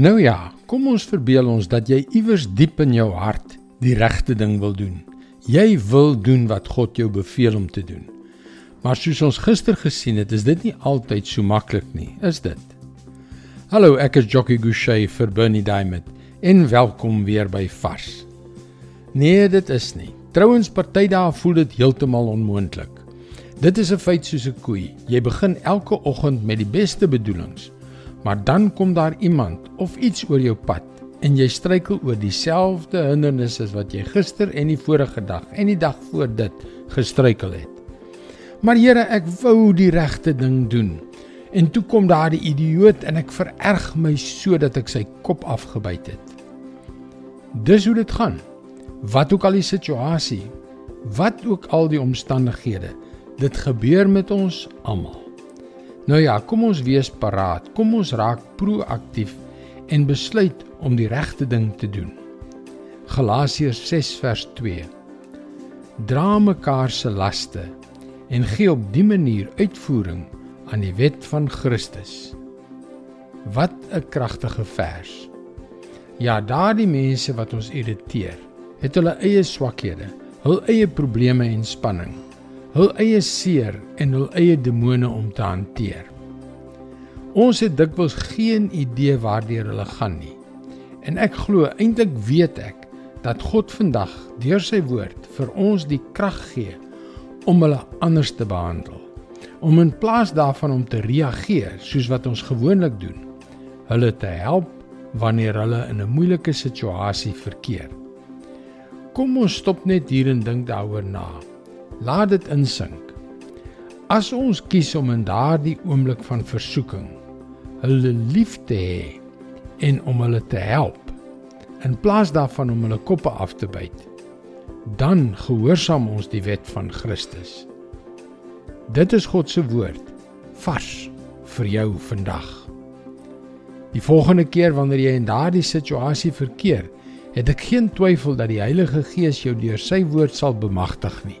Nou ja, kom ons verbeel ons dat jy iewers diep in jou hart die regte ding wil doen. Jy wil doen wat God jou beveel om te doen. Maar soos ons gister gesien het, is dit nie altyd so maklik nie, is dit? Hallo, ek is Jockey Gouchee vir Bernie Diamond en welkom weer by Vars. Nee, dit is nie. Trouwens partydae voel dit heeltemal onmoontlik. Dit is 'n feit soos 'n koei. Jy begin elke oggend met die beste bedoelings, maar dan kom daar iemand of iets oor jou pad en jy struikel oor dieselfde hindernisse wat jy gister en die vorige dag en die dag voor dit gestruikel het. Maar Here, ek wou die regte ding doen. En toe kom daar die idioot en ek vererg my sodat ek sy kop afgebyt het. Dis hoe dit gaan. Wat ook al die situasie, wat ook al die omstandighede, dit gebeur met ons almal. Nou ja, kom ons wees paraat. Kom ons raak proaktief en besluit om die regte ding te doen. Galasiërs 6 vers 2. Dra mekaar se laste en gee op dië manier uitvoering aan die wet van Christus. Wat 'n kragtige vers. Ja, daardie mense wat ons irriteer, het hulle eie swakhede, hul eie probleme en spanning, hul eie seer en hul eie demone om te hanteer. Ons het dikwels geen idee waartoe hulle gaan nie. En ek glo eintlik weet ek dat God vandag deur sy woord vir ons die krag gee om hulle anders te behandel. Om in plaas daarvan om te reageer soos wat ons gewoonlik doen, hulle te help wanneer hulle in 'n moeilike situasie verkeer. Kom ons stop net hier en dink daaroor na. Laat dit insink. As ons kies om in daardie oomblik van versoeking hulle lief te hê en om hulle te help in plaas daarvan om hulle koppe af te byt, dan gehoorsaam ons die wet van Christus. Dit is God se woord vars vir jou vandag. Die volgende keer wanneer jy in daardie situasie verkeer, het ek geen twyfel dat die Heilige Gees jou deur sy woord sal bemagtig nie.